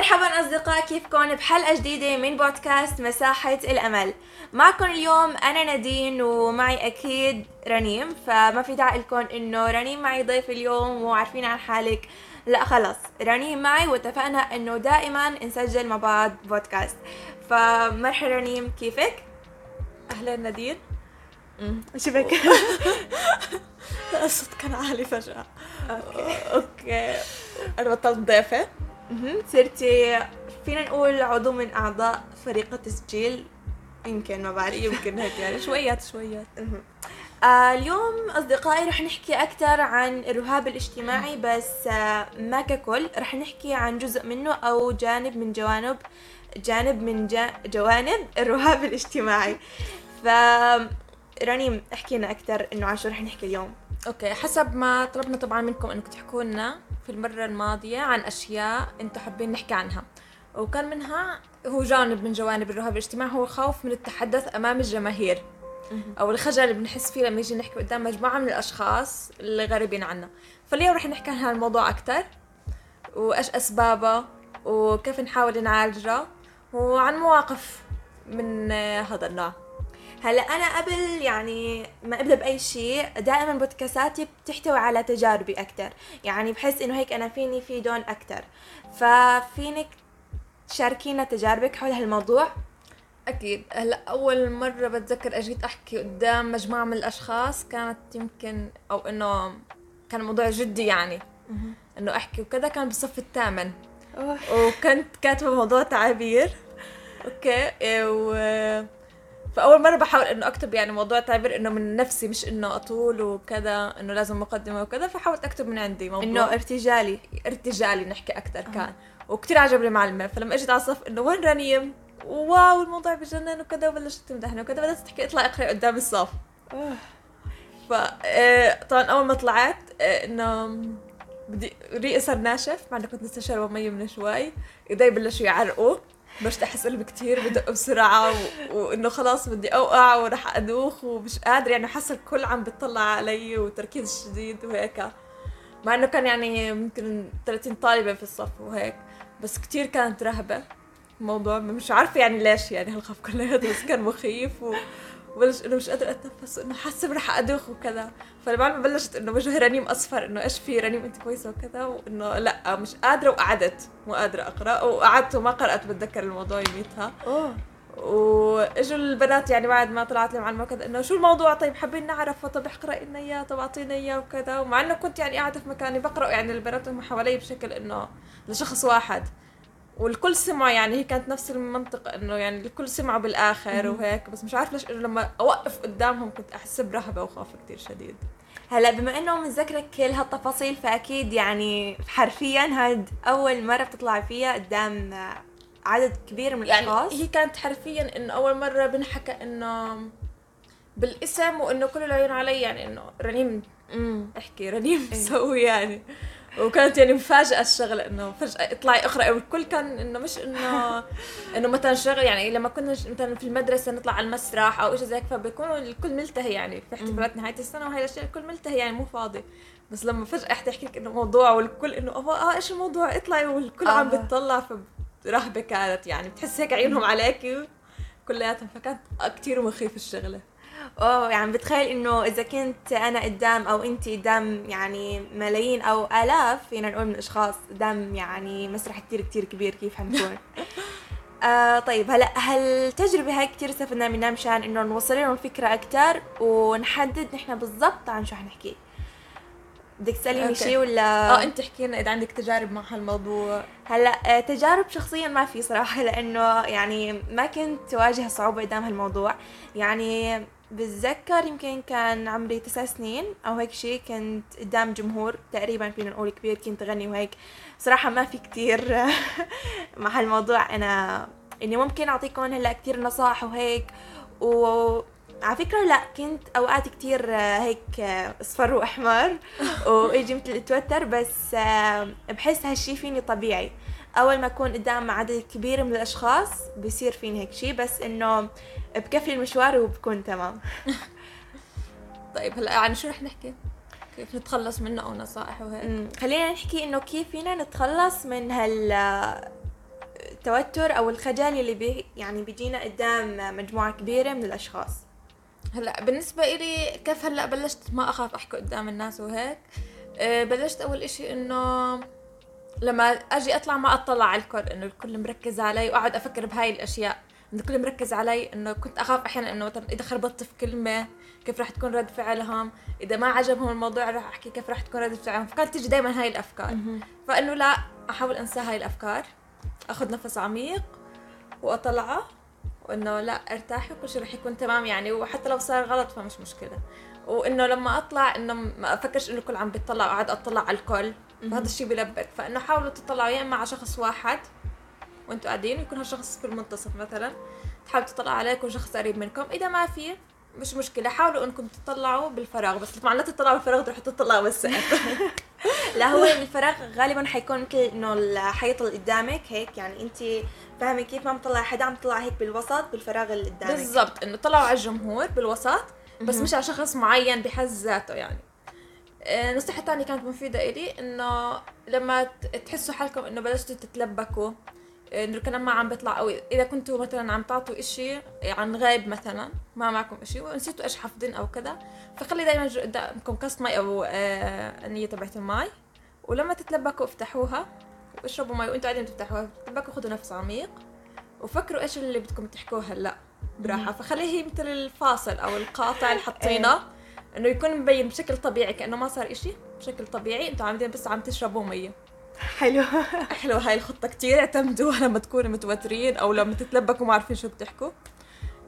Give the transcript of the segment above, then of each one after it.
مرحبا أصدقاء كيفكم بحلقة جديدة من بودكاست مساحة الأمل. معكم اليوم أنا نادين ومعي أكيد رنيم فما في داعي لكم إنه رنيم معي ضيف اليوم وعارفين عن حالك. لا خلص. رنيم معي واتفقنا إنه دائما نسجل مع بعض بودكاست. فمرحبا رنيم كيفك؟ أهلا نادين. شبك. الصوت كان عالي فجأة. okay. okay. أنا بطلت ضيفة. صرتي فينا نقول عضو من أعضاء فريق التسجيل. يمكن ما بعرف. يمكن هيك يعني. شويات شويات. آه اليوم أصدقائي رح نحكي أكثر عن الرهاب الاجتماعي بس آه ما ككل. رح نحكي عن جزء منه أو جانب من جوانب جانب من جا جوانب الرهاب الاجتماعي. ف رنيم احكي لنا أكثر إنه عن شو رح نحكي اليوم. أوكي حسب ما طلبنا طبعا منكم إنكم تحكوا لنا في المرة الماضية عن أشياء أنتم حابين نحكي عنها. وكان منها هو جانب من جوانب الرهاب الاجتماعي هو الخوف من التحدث أمام الجماهير. أو الخجل اللي بنحس فيه لما يجي نحكي قدام مجموعة من الأشخاص اللي غريبين عنا. فاليوم رح نحكي عن هذا الموضوع أكثر وإيش أسبابه وكيف نحاول نعالجه وعن مواقف من هذا النوع. هلا أنا قبل يعني ما ابدا بأي شيء دائما بودكاستاتي بتحتوي على تجاربي أكثر يعني بحس إنه هيك أنا فيني في دون أكثر ففينك تشاركينا تجاربك حول هالموضوع؟ أكيد. هلا أول مرة بتذكر أجيت أحكي قدام مجموعة من الأشخاص كانت يمكن أو إنه كان موضوع جدي يعني. إنه أحكي وكذا كان بالصف الثامن. وكنت كاتبة موضوع تعابير. okay. إيه، و فأول مرة بحاول إنه أكتب يعني موضوع تعبير إنه من نفسي مش إنه أطول وكذا إنه لازم مقدمة وكذا فحاولت أكتب من عندي موضوع. إنه ارتجالي. ارتجالي نحكي أكثر كان. وكثير عجبني المعلمه فلما إجت على الصف إنه وين رنيم؟ wow الموضوع بجنن وكذا وبلشت تمدحني وكذا بدأت تحكي أطلع أقرأ قدام الصف. ف آه، طبعا أول ما طلعت آه، إنه بدي ريقي صار ناشف مع إني كنت لسه شاربة مي من شوي إيدي بلشوا يعرقوا. بلشت احس قلبي كثير بدق بسرعة و... وإنه خلاص بدي أوقع وراح ادوخ ومش قادرة يعني حاسة الكل عم بيطلع علي وتركيز شديد وهيك. مع إنه كان يعني يمكن 30 طالبة في الصف وهيك بس كثير كانت رهبة. الموضوع مش عارفة يعني ليش يعني هالخوف كلياته بس كان مخيف و بلش إنه مش قادرة أتنفس إنه حاسة رح أدوخ وكذا. فالمعلمه بلشت إنه وجه رنيم أصفر إنه إيش في رنيم أنت كويسة وكذا وإنه لأ مش قادرة وقعدت مو قادرة أقرأ وقعدت وما قرأت بتذكر الموضوع يوميتها. أوه. وإجوا البنات يعني بعد ما طلعت المعلمه كذا إنه شو الموضوع؟ طيب حابين نعرف طب اقرا لنا إياه طب أعطينا إياه وكذا. ومع إنه كنت يعني قاعدة في مكاني بقرأ يعني البنات هم حوالي بشكل إنه لشخص واحد. والكل سمعوا يعني هي كانت نفس المنطق إنه يعني الكل سمعوا بالآخر وهيك بس مش عارف ليش إنه لما أوقف قدامهم كنت أحس برهبة وخوف كثير شديد. هلا بما إنه متذكرة كل هالتفاصيل فأكيد يعني حرفيا هاد أول مرة بتطلع فيها قدام عدد كبير من يعني الأشخاص. هي كانت حرفيا إنه أول مرة بنحكى إنه بالاسم وإنه كل العيون علي يعني إنه رنيم أحكي رنيم إيه. سوي يعني. وكانت يعني مفاجأة الشغلة إنه فجأة اطلعي اقرأي والكل كان إنه مش إنه إنه مثلا شغل يعني لما كنا مثلا في المدرسة نطلع على المسرح أو شيء زي هيك فبيكونوا الكل ملتهي يعني في احتفالات نهاية السنة وهي الأشياء الكل ملتهي يعني مو فاضي. بس لما فجأة أحد يحكي لك إنه موضوع والكل إنه آه إيش الموضوع؟ اطلعي والكل آه. عم بتطلع. فرهبة كانت يعني. بتحس هيك عيونهم عليكي كلياتهم. فكانت كثير مخيف الشغلة. أوه يعني بتخيل إنه إذا كنت أنا قدام أو انت قدام يعني ملايين أو آلاف فينا نقول من الأشخاص قدام يعني مسرح كتير كتير كبير كيف حنكون؟ آه طيب هلأ هالتجربة هاي كتير استفدنا منها مشان إنه نوصل لهم الفكرة أكتر ونحدد نحن بالضبط عن شو حنحكي؟ بدك تسأليني. شيء ولا؟ آه أنت احكي لنا إذا عندك تجارب مع هالموضوع. هلأ آه، تجارب شخصيا ما في صراحة لأنه يعني ما كنت واجه صعوبة قدام هالموضوع. يعني بتذكر يمكن كان عمري تسع سنين أو هيك شيء كنت قدام جمهور تقريبا فينا نقول كبير كنت أغني وهيك. صراحة ما في كتير مع هالموضوع. أنا إني ممكن أعطيكم هلأ كتير نصائح وهيك. و على فكرة لا كنت أوقات كتير هيك أصفر وأحمر. ويجي مثل اتوتر بس بحس هالشي فيني طبيعي. أول ما أكون قدام عدد كبير من الأشخاص بصير فيني هيك شي بس إنه بكفي المشوار وبكون تمام. طيب هلأ يعني شو رح نحكي؟ كيف نتخلص منه أو نصائح وهيك خلينا نحكي إنه كيف فينا نتخلص من هال التوتر أو الخجل اللي بي يعني بيجينا قدام مجموعة كبيرة من الأشخاص. هلأ بالنسبة إلي كيف هلأ بلشت ما أخاف أحكي قدام الناس وهيك؟ أه بلشت أول إشي إنه لما أجي أطلع ما أطلع على الكل إنه الكل مركز علي وأقعد أفكر بهاي الأشياء. إنه الكل مركز علي إنه كنت أخاف أحيانا إنه مثلا إذا خربطت في كلمة كيف راح تكون رد فعلهم؟ إذا ما عجبهم الموضوع راح أحكي كيف راح تكون رد فعلهم؟ فكانت تيجي دائما هاي الأفكار. فإنه لا أحاول أنسى هاي الأفكار أخذ نفس عميق وأطلعه وإنه لا ارتاحي وكل شيء رح يكون تمام يعني وحتى لو صار غلط فمش مشكلة. وإنه لما أطلع إنه ما أفكرش إنه الكل عم بيطلع وقاعد أطلع على الكل. فهذا الشيء بلبك فإنه حاولوا تطلعوا يا إما على شخص واحد وأنتوا قاعدين يكون هالشخص في المنتصف مثلا. تحاولوا تطلعوا عليه يكون شخص قريب منكم. إذا ما في مش مشكلة. حاولوا إنكم تطلعوا بالفراغ. بس طبعا لا تطلعوا بالفراغ تروحوا تطلعوا بالسقف. لا هو الفراغ غالبا حيكون مثل إنه الحيط اللي قدامك هيك. يعني أنت فاهمة كيف؟ ما مطلع حدا عم تطلع هيك بالوسط بالفراغ اللي قدامك. بالضبط. إنه طلعوا على الجمهور بالوسط بس مش على شخص معين بحد ذاته يعني. آه، نصيحة تانية كانت مفيدة إلي إنه لما تحسوا حالكم إنه بلشتوا تتلبكوا إنه الكلام ما عم بيطلع أو إذا كنتوا مثلا عم تعطوا إشي عن غيب مثلا ما معكم إشي ونسيتوا إيش حافظين أو كذا فخلي دايما جو- قدامكم كاس مي أو آه، النية تبعت المي ولما تتلبكوا افتحوها واشربوا مي وإنتوا قاعدين تفتحوها تتلبكوا خذوا نفس عميق وفكروا إيش اللي بدكم تحكوه هلأ براحة. فخليه هي مثل الفاصل أو القاطع اللي حاطينه. إنه يكون مبين بشكل طبيعي كأنه ما صار إشي بشكل طبيعي. إنتوا عاملين بس عم تشربوا مية. حلو. حلوة هاي الخطة كتير. اعتمدوها لما تكونوا متوترين أو لما تتلبكوا ما عارفين شو بتحكوا.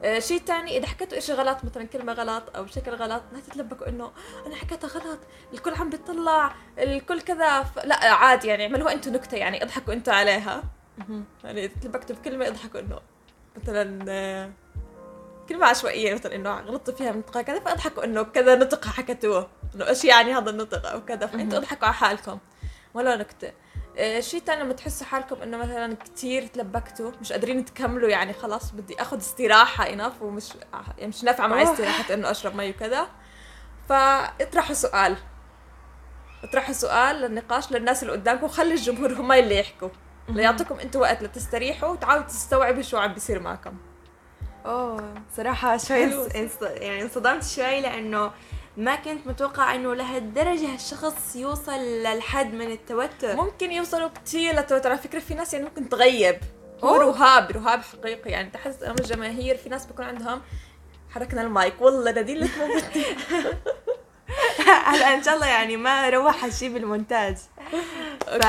آه شيء تاني إذا حكيتوا إشي غلط مثلا كلمة غلط أو شكل غلط لا تتلبكوا إنه أنا حكيتها غلط الكل عم بيطلع الكل كذا. ف... لا عادي يعني اعملوها أنتوا نكتة يعني اضحكوا أنتوا عليها. يعني إذا تلبكتوا بكلمة اضحكوا إنه مثلا آه، كلمة عشوائية مثلا إنه غلطتوا فيها منطقة كذا فأضحكوا إنه كذا نطق حكتوه إنه إيش يعني هذا النطق أو كذا فأنتوا اضحكوا على حالكم. ولا نكتة آه، شيء تاني لما تحسوا حالكم إنه مثلا كتير تلبكتوا مش قادرين تكملوا يعني خلاص بدي آخذ استراحة انف ومش يعني مش نافعة معي. استراحة إنه أشرب مي وكذا. فاطرحوا سؤال. اطرحوا سؤال للنقاش للناس اللي قدامكم وخلي الجمهور هم اللي يحكوا. ليعطيكم أنتوا وقت لتستريحوا وتعاودوا تستوعبوا شو عم بيصير معكم. أوه صراحة شوي يعني انصدمت شوي لأنه ما كنت متوقع إنه لهالدرجة هالشخص يوصل للحد من التوتر. ممكن يوصلوا كتير للتوتر. على فكرة في ناس يعني ممكن تغيب. هو. رهاب رهاب حقيقي. يعني تحس أمام الجماهير في ناس بيكون عندهم حركنا المايك. والله نديل لك هلا إن شاء الله يعني ما روح هالشي بالمونتاج. ف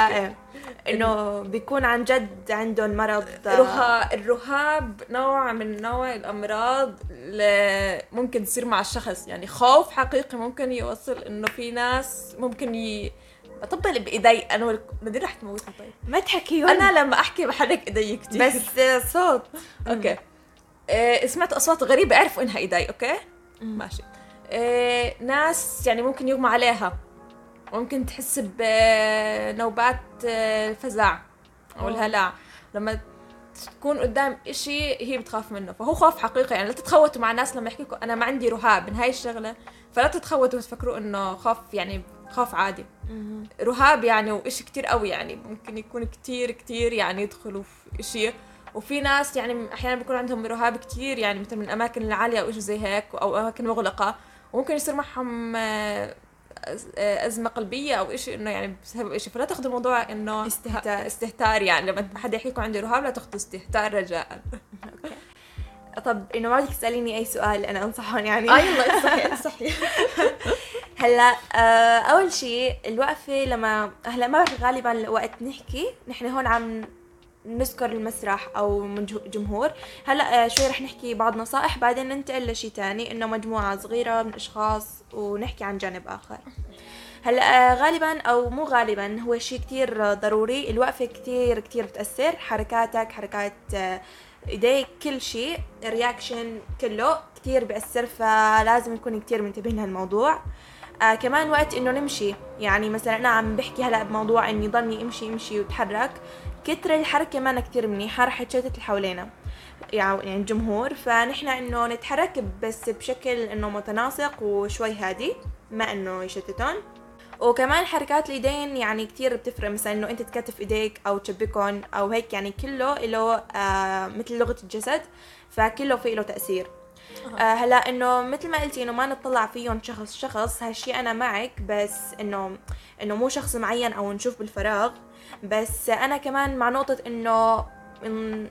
إنه بيكون عن جد عندهم مرض رها الرهاب نوع من نوع الأمراض اللي ممكن تصير مع الشخص. يعني خوف حقيقي ممكن يوصل إنه في ناس ممكن ي أطبل بإيدي. أنا وال- ندير رح تموتني طيب. ما تحكيون أنا لما أحكي بحرك إيدي كثير بس صوت. okay. إيه سمعت أصوات غريبة أعرفوا إنها إيدي okay؟ ماشي. إيه ناس يعني ممكن يغمى عليها. ممكن تحس بنوبات آه، فزع أو أوه. الهلع. لما تكون قدام إشي هي بتخاف منه. فهو خوف حقيقي. يعني لا تتخوتوا مع ناس لما يحكوا أنا ما عندي رهاب من هاي الشغلة فلا تتخوتوا وتفكروا إنه خوف يعني خوف عادي. رهاب يعني وإشي كتير قوي يعني ممكن يكون كتير كتير يعني يدخلوا في إشي. وفي ناس يعني أحيانا بيكون عندهم رهاب كتير يعني مثل من الأماكن العالية أو شيء زي هيك أو أماكن مغلقة وممكن يصير معهم آه، آه، أزمة قلبية أو شيء إنه يعني بسبب شيء فلا تأخذوا الموضوع إنه استهتار. استهتار يعني. لما حدا يحكي لكم عندي رهاب لا تأخذوا استهتار رجاء. طب إنه ما بدك تسأليني أي سؤال أنا أنصحهم يعني. آه يلا انصحي انصحي هلأ آه أول شيء الوقفة لما هلأ ما بعرف غالبا وقت نحكي. نحن هون عم نذكر المسرح أو جمهور. هلا آه شوي رح نحكي بعض نصائح بعدين ننتقل لشيء تاني إنه مجموعة صغيرة من أشخاص ونحكي عن جانب آخر. هلا آه، غالبا أو مو غالبا هو شيء كتير ضروري. الوقفة كتير كتير بتأثر. حركاتك حركات آه، إيديك كل شيء الرياكشن كله كتير بيأثر فلازم نكون كتير منتبهين لهالموضوع. آه كمان وقت إنه نمشي. يعني مثلا أنا عم بحكي هلا بموضوع اني ضلني امشي امشي وتحرك كتر الحركة ما كتير منيحة رح تشتت اللي حوالينا يعني الجمهور فنحن إنه نتحرك بس بشكل إنه متناسق وشوي هادي ما إنه يشتتون. وكمان حركات اليدين يعني كتير بتفرق. مثلا إنه أنت تكتف إيديك أو تشبكهم أو هيك يعني كله له آه مثل لغة الجسد فكله في له تأثير. آه هلا إنه مثل ما قلتي إنه ما نطلع فيهم شخص شخص هالشي أنا معك بس إنه إنه مو شخص معين أو نشوف بالفراغ. بس أنا كمان مع نقطة إنه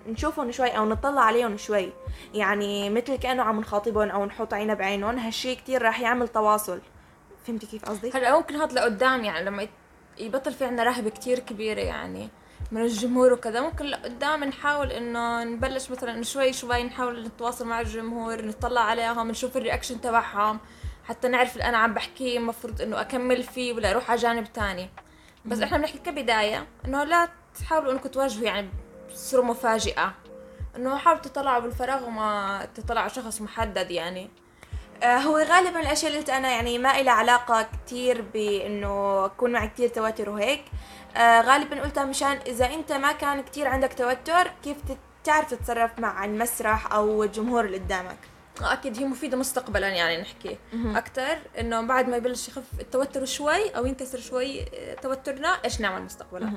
نشوفهم شوي أو نطلع عليهم شوي. يعني مثل كأنه عم نخاطبهم أو نحط عينا بعينهم هالشي كتير راح يعمل تواصل. فهمتي كيف قصدي؟ هلا ممكن هذا لقدام يعني لما يبطل في عندنا رهبة كتير كبيرة يعني من الجمهور وكذا ممكن لقدام نحاول إنه نبلش مثلا شوي شوي نحاول نتواصل مع الجمهور نطلع عليهم نشوف الرياكشن تبعهم حتى نعرف اللي أنا عم بحكيه المفروض إنه أكمل فيه ولا أروح على جانب تاني. بس إحنا بنحكي كبداية إنه لا تحاولوا إنكم تواجهوا يعني تصيروا مفاجئة. إنه حاولوا تطلعوا بالفراغ وما تطلعوا شخص محدد يعني. آه، هو غالبا الأشياء اللي قلت أنا يعني ما إلها علاقة كتير بإنه أكون معي كتير توتر وهيك. آه غالبا قلتها مشان إذا أنت ما كان كتير عندك توتر كيف تعرف تتصرف مع المسرح أو الجمهور اللي قدامك؟ أكيد هي مفيدة مستقبلا يعني نحكي. أكثر إنه بعد ما يبلش يخف التوتر شوي أو ينكسر شوي آه، توترنا إيش نعمل مستقبلا؟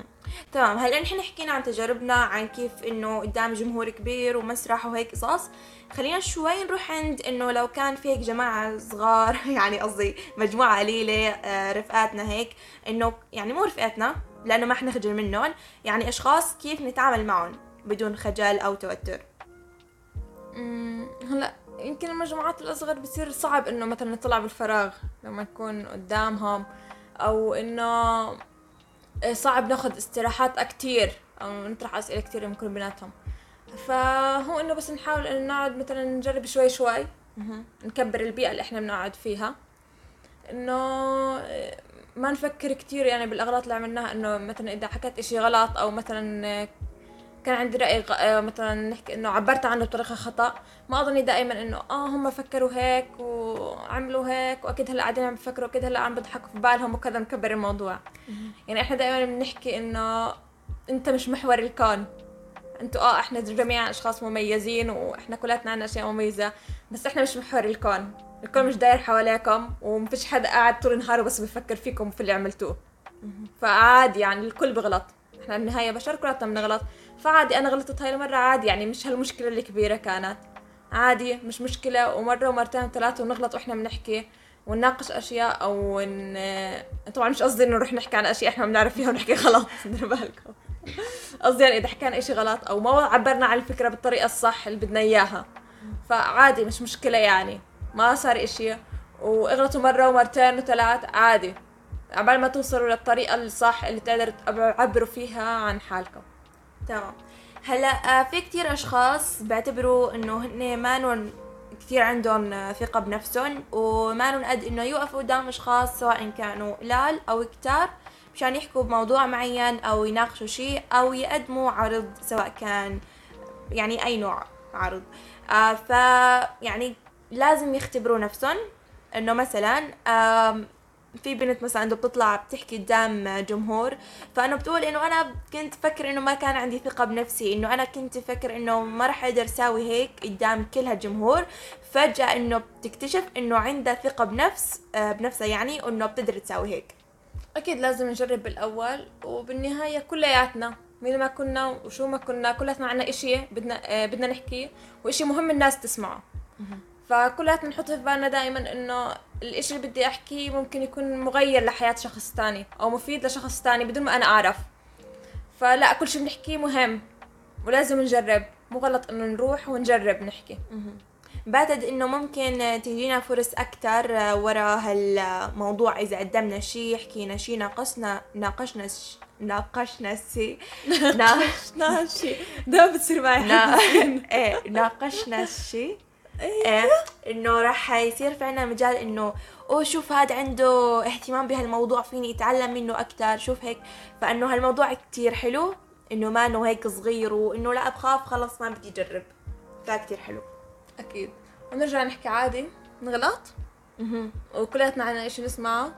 تمام. هلأ نحن حكينا عن تجاربنا عن كيف إنه قدام جمهور كبير ومسرح وهيك قصص. خلينا شوي نروح عند إنه لو كان في هيك جماعة صغار يعني قصدي مجموعة قليلة آه، رفقاتنا هيك إنه يعني مو رفقاتنا لأنه ما حنخجل منهم يعني أشخاص كيف نتعامل معهم بدون خجل أو توتر؟ هلأ يمكن المجموعات الأصغر بصير صعب إنه مثلا نطلع بالفراغ لما نكون قدامهم أو إنه إيه، صعب ناخذ استراحات كتير أو نطرح أسئلة كتير ممكن بيناتهم فهو إنه بس نحاول إنه نقعد مثلا نجرب شوي شوي نكبر البيئة اللي إحنا بنقعد فيها. إنه إيه، ما نفكر كتير يعني بالأغلاط اللي عملناها إنه مثلا إذا حكيت إشي غلط أو مثلا كان عندي رأي آه، مثلا نحكي إنه عبرت عنه بطريقة خطأ. ما أظني دائما إنه آه هم فكروا هيك وعملوا هيك وأكيد هلأ قاعدين عم بفكروا أكيد هلأ عم بضحكوا في بالهم وكذا نكبر الموضوع. يعني إحنا دائما بنحكي إنه أنت مش محور الكون. أنتوا آه إحنا جميعا أشخاص مميزين وإحنا كلاتنا عنا أشياء مميزة بس إحنا مش محور الكون. الكون مش داير حواليكم ومفيش حدا قاعد طول النهار بس بفكر فيكم في اللي عملتوه. فعادي يعني الكل بغلط. إحنا بالنهاية بشر كلاتنا بنغلط. فعادي أنا غلطت هاي المرة عادي يعني مش هالمشكلة الكبيرة كانت. عادي مش مشكلة ومرة ومرتين وثلاثة ونغلط وإحنا بنحكي ونناقش أشياء أو ن... طبعا مش قصدي إنه نروح نحكي عن أشياء إحنا بنعرف فيها ونحكي غلط دير بالكم. قصدي يعني إذا حكينا إشي غلط أو ما عبرنا عن الفكرة بالطريقة الصح اللي بدنا إياها. فعادي مش مشكلة يعني. ما صار إشي. وإغلطوا مرة ومرتين وثلاث عادي. عبال ما توصلوا للطريقة الصح اللي تقدروا تعبروا فيها عن حالكم. تمام. هلا آه، في كتير أشخاص بيعتبروا إنه هن مانن كثير عندهم آه، ثقة بنفسهم ومانن قد إنه يوقفوا قدام أشخاص سواء كانوا قلال أو كتار مشان يحكوا بموضوع معين أو يناقشوا شيء أو يقدموا عرض سواء كان يعني أي نوع عرض. آه ف يعني لازم يختبروا نفسهم إنه مثلا في بنت مثلا عنده بتطلع بتحكي قدام جمهور فأنا بتقول إنه أنا كنت فكر إنه ما كان عندي ثقة بنفسي إنه أنا كنت فكر إنه ما راح أقدر أساوي هيك قدام كل هالجمهور. فجأة إنه بتكتشف إنه عندها ثقة بنفس آه، بنفسها يعني وانه بتقدر تساوي هيك. أكيد لازم نجرب بالأول وبالنهاية كلياتنا مين ما كنا وشو ما كنا كلاتنا عنا إشي بدنا آه، بدنا نحكي وإشي مهم الناس تسمعه. فكلياتنا نحط في بالنا دائما إنه الإشي اللي بدي أحكيه ممكن يكون مغير لحياة شخص تاني أو مفيد لشخص تاني بدون ما أنا أعرف. فلا كل شيء بنحكيه مهم ولازم نجرب مو غلط إنه نروح ونجرب نحكي. بعتقد إنه ممكن تجينا فرص أكثر ورا هالموضوع. إذا قدمنا شيء حكينا شيء ناقشنا ناقشنا ناقشنا شيء ناقشنا شيء ده بتصير معي. إيه ناقشنا شيء إيه. إنه راح يصير في عنا مجال إنه أوه شوف هذا عنده اهتمام بهالموضوع فيني أتعلم منه أكثر شوف هيك. فإنه هالموضوع كتير حلو إنه ما إنه هيك صغير وإنه لا بخاف خلص ما بدي اجرب فكتير حلو. أكيد. ونرجع نحكي عادي. نغلط؟ وكلياتنا عنا اشي نسمعه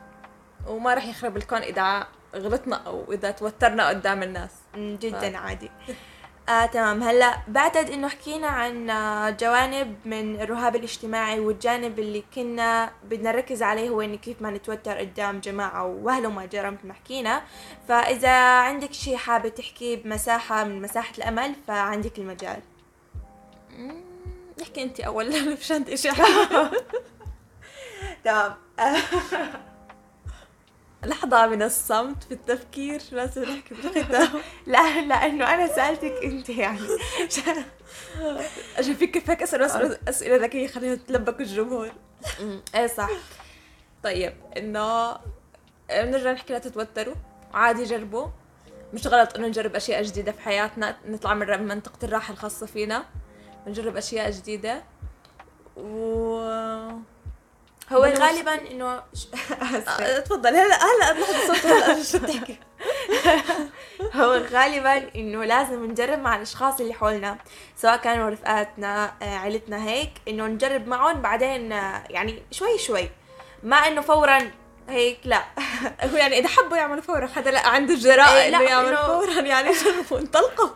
وما راح يخرب الكون إذا غلطنا أو إذا توترنا قدام الناس. جدا ف... عادي. آه تمام. هلا بعتقد إنه حكينا عن آه، جوانب من الرهاب الاجتماعي والجانب اللي كنا بدنا نركز عليه هو إنه كيف ما نتوتر قدام جماعة واهله ما جرى مثل ما حكينا. فإذا عندك شيء حابة تحكي بمساحة من مساحة الأمل فعندك المجال. نحكي أنت أول مش عندي شيء تمام. لحظة من الصمت في التفكير لازم نحكي بالختام لا لأنه أنا سألتك أنت يعني. عشان فيك كيف هيك اسال أسئلة, أسئلة ذكية خليها تلبك الجمهور. إيه صح. طيب إنه بنرجع نحكي لا تتوتروا. عادي جربوا. مش غلط إنه نجرب أشياء جديدة في حياتنا. نطلع من منطقة الراحة الخاصة فينا. نجرب أشياء جديدة. و هو غالبا إنه آه، تفضل. هلا هلا لحظه صوت هلا شو بتحكي هو غالبا إنه لازم نجرب مع الأشخاص اللي حولنا سواء كانوا رفقاتنا آه، عيلتنا هيك إنه نجرب معهم بعدين آه، يعني شوي شوي. ما إنه فورا هيك لا. هو يعني إذا حبوا يعملوا فورا حدا لأ عنده الجراءه إيه، إنه يعمل فورا يعني انطلقوا.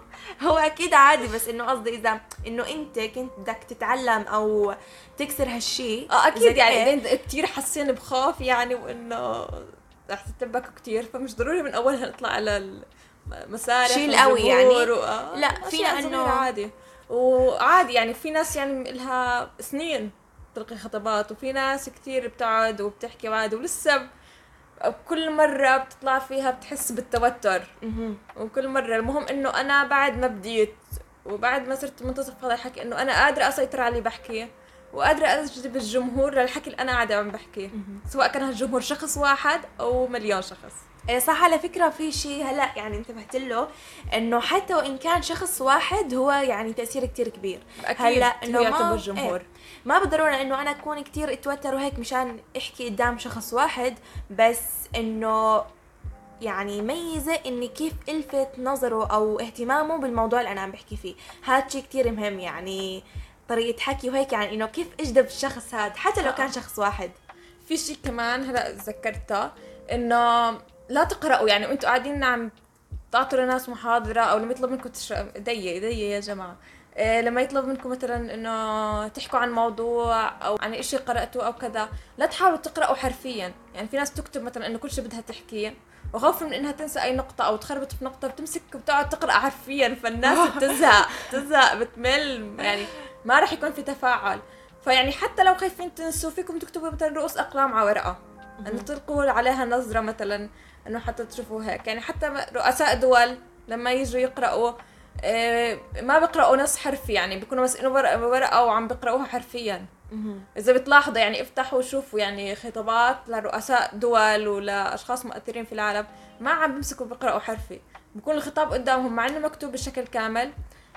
هو أكيد عادي بس إنه قصدي إذا إنه أنت كنت بدك تتعلم أو تكسر هالشيء آه أكيد يعني اذا كثير حاسين بخوف يعني وإنه رح تتبكوا كثير فمش ضروري من اولها نطلع على المسارح شيء القوي يعني. و... آه، لا، إنه- صغيرة عادي وعادي يعني في ناس يعني لها سنين تلقي خطابات وفي ناس كثير بتقعد وبتحكي عادي ولسه كل مرة بتطلع فيها بتحس بالتوتر. وكل مرة. المهم إنه أنا بعد ما بديت وبعد ما صرت منتصف هذا الحكي إنه أنا قادرة أسيطر على اللي بحكيه وقادرة اجذب الجمهور للحكي اللي أنا قاعدة عم بحكيه سواء كان هالجمهور شخص واحد أو مليون شخص. صح على فكرة في شيء هلأ يعني انتبهت له إنه حتى وإن كان شخص واحد هو يعني تأثير كتير كبير. هلأ إنه ما- يعتبر جمهور. إيه. ما بالضرورة إنه أنا أكون كتير أتوتر وهيك مشان أحكي قدام شخص واحد بس إنه يعني ميزة إني كيف ألفت نظره أو اهتمامه بالموضوع اللي أنا عم بحكي فيه. هاد شيء كتير مهم يعني طريقة حكي وهيك يعني إنه كيف أجذب الشخص هاد حتى لو كان شخص واحد. في شيء كمان هلأ تذكرته إنه لا تقرأوا يعني وانتوا قاعدين عم تعطوا لناس محاضرة أو لما يطلب منكم تش... دي دي يا جماعة. إيه لما يطلب منكم مثلا إنه تحكوا عن موضوع أو عن إشي قرأتوه أو كذا لا تحاولوا تقرأوا حرفيا. يعني في ناس تكتب مثلا إنه كل شيء بدها تحكيه وخوفا من إنها تنسى أي نقطة أو تخربط في نقطة بتمسك وبتقعد تقرأ حرفيا. فالناس بتزهق بتزهق بتمل. يعني ما راح يكون في تفاعل. فيعني حتى لو خايفين تنسوا فيكم تكتبوا مثلا رؤوس أقلام على ورقة. إنه تلقوا عليها نظرة مثلا. إنه حتى تشوفوا هيك. يعني حتى رؤساء دول لما يجوا يقرأوا آه، ما بيقرأوا نص حرفي يعني بيكونوا مسكينه ورقة وعم بيقرأوها حرفيا. إذا بتلاحظوا يعني افتحوا وشوفوا يعني خطابات لرؤساء دول ولأشخاص مؤثرين في العالم ما عم بيمسكوا بيقرأوا حرفي. بكون الخطاب قدامهم مع إنه مكتوب بشكل كامل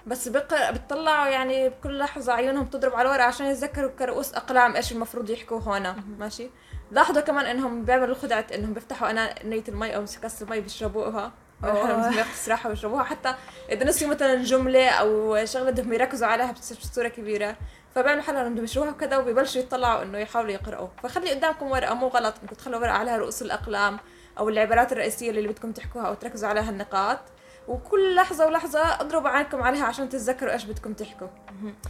بس بقرأ بتطلعوا يعني بكل لحظة عيونهم تضرب على الورقة عشان يتذكروا كرؤوس أقلام إيش المفروض يحكوا هنا ماشي؟ لاحظوا كمان إنهم بيعملوا خدعة إنهم بيفتحوا أناية المي أو كاس المي بيشربوها. استراحة ويشربوها. حتى إذا نسيوا مثلا جملة أو شغلة بدهم يركزوا عليها بتصير بصورة كبيرة. فبيعملوا حالهم بدهم يشربوها وكذا وبيبلشوا يطلعوا إنه يحاولوا يقرأوا فخلي قدامكم ورقة مو غلط. إنكم تخلوا ورقة عليها رؤوس الأقلام أو العبارات الرئيسية اللي بدكم تحكوها أو تركزوا عليها النقاط. وكل لحظة ولحظة اضربوا عينكم عليها عشان تتذكروا إيش بدكم تحكوا.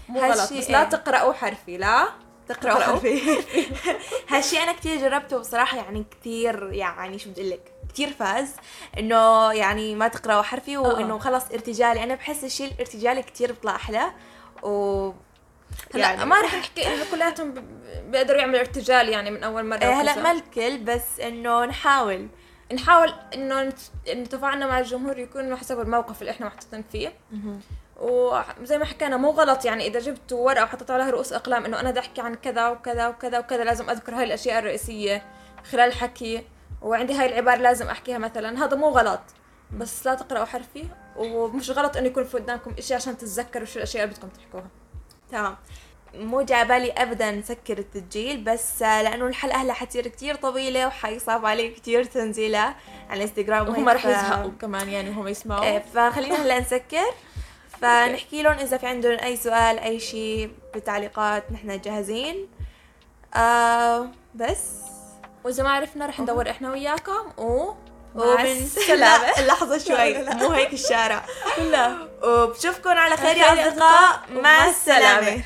مو غلط. بس لا. تقرأوا حرفي لا. تقرأوا تقرأوا. حرفي هالشي أنا كتير جربته بصراحة يعني كتير يعني شو بدي أقول لك كتير فاز. إنه يعني ما تقرأوا حرفي وإنه خلص ارتجالي. أنا بحس الشيء الارتجالي كتير بيطلع أحلى. و هلأ يعني- ما رح نحكي إنه كلياتهم بيقدروا يعملوا ارتجال يعني من أول مرة إيه هلأ. ما الكل بس إنه نحاول. نحاول إنه إنه تفاعلنا مع الجمهور يكون حسب الموقف اللي إحنا محطوطين فيه. وزي ما حكينا مو غلط يعني إذا جبتوا ورقة وحطيتوا عليها رؤوس أقلام إنه أنا بدي أحكي عن كذا وكذا وكذا وكذا لازم أذكر هاي الأشياء الرئيسية خلال الحكي وعندي هاي العبارة لازم أحكيها مثلا. هذا مو غلط بس لا تقرأوا حرفي. ومش غلط إنه يكون في قدامكم إشي عشان تتذكروا شو الأشياء اللي بدكم تحكوها. تمام. مو جاي بالي ابدا نسكر التسجيل بس آه، لأنه الحلقة هلا حتصير كتير طويلة وحيصعب علي كتير تنزيلها على الإنستغرام. وهم رح يزهقوا كمان يعني هم يسمعوا. إيه، فخلينا هلا نسكر. فنحكي لهم إذا في عندهم أي سؤال أي شيء بالتعليقات نحن جاهزين. آه بس. وإذا ما عرفنا رح ندور إحنا وياكم و اللحظة شوي. مو هيك الشارع. لا. وبشوفكم على خير يا أصدقاء. مع السلامة.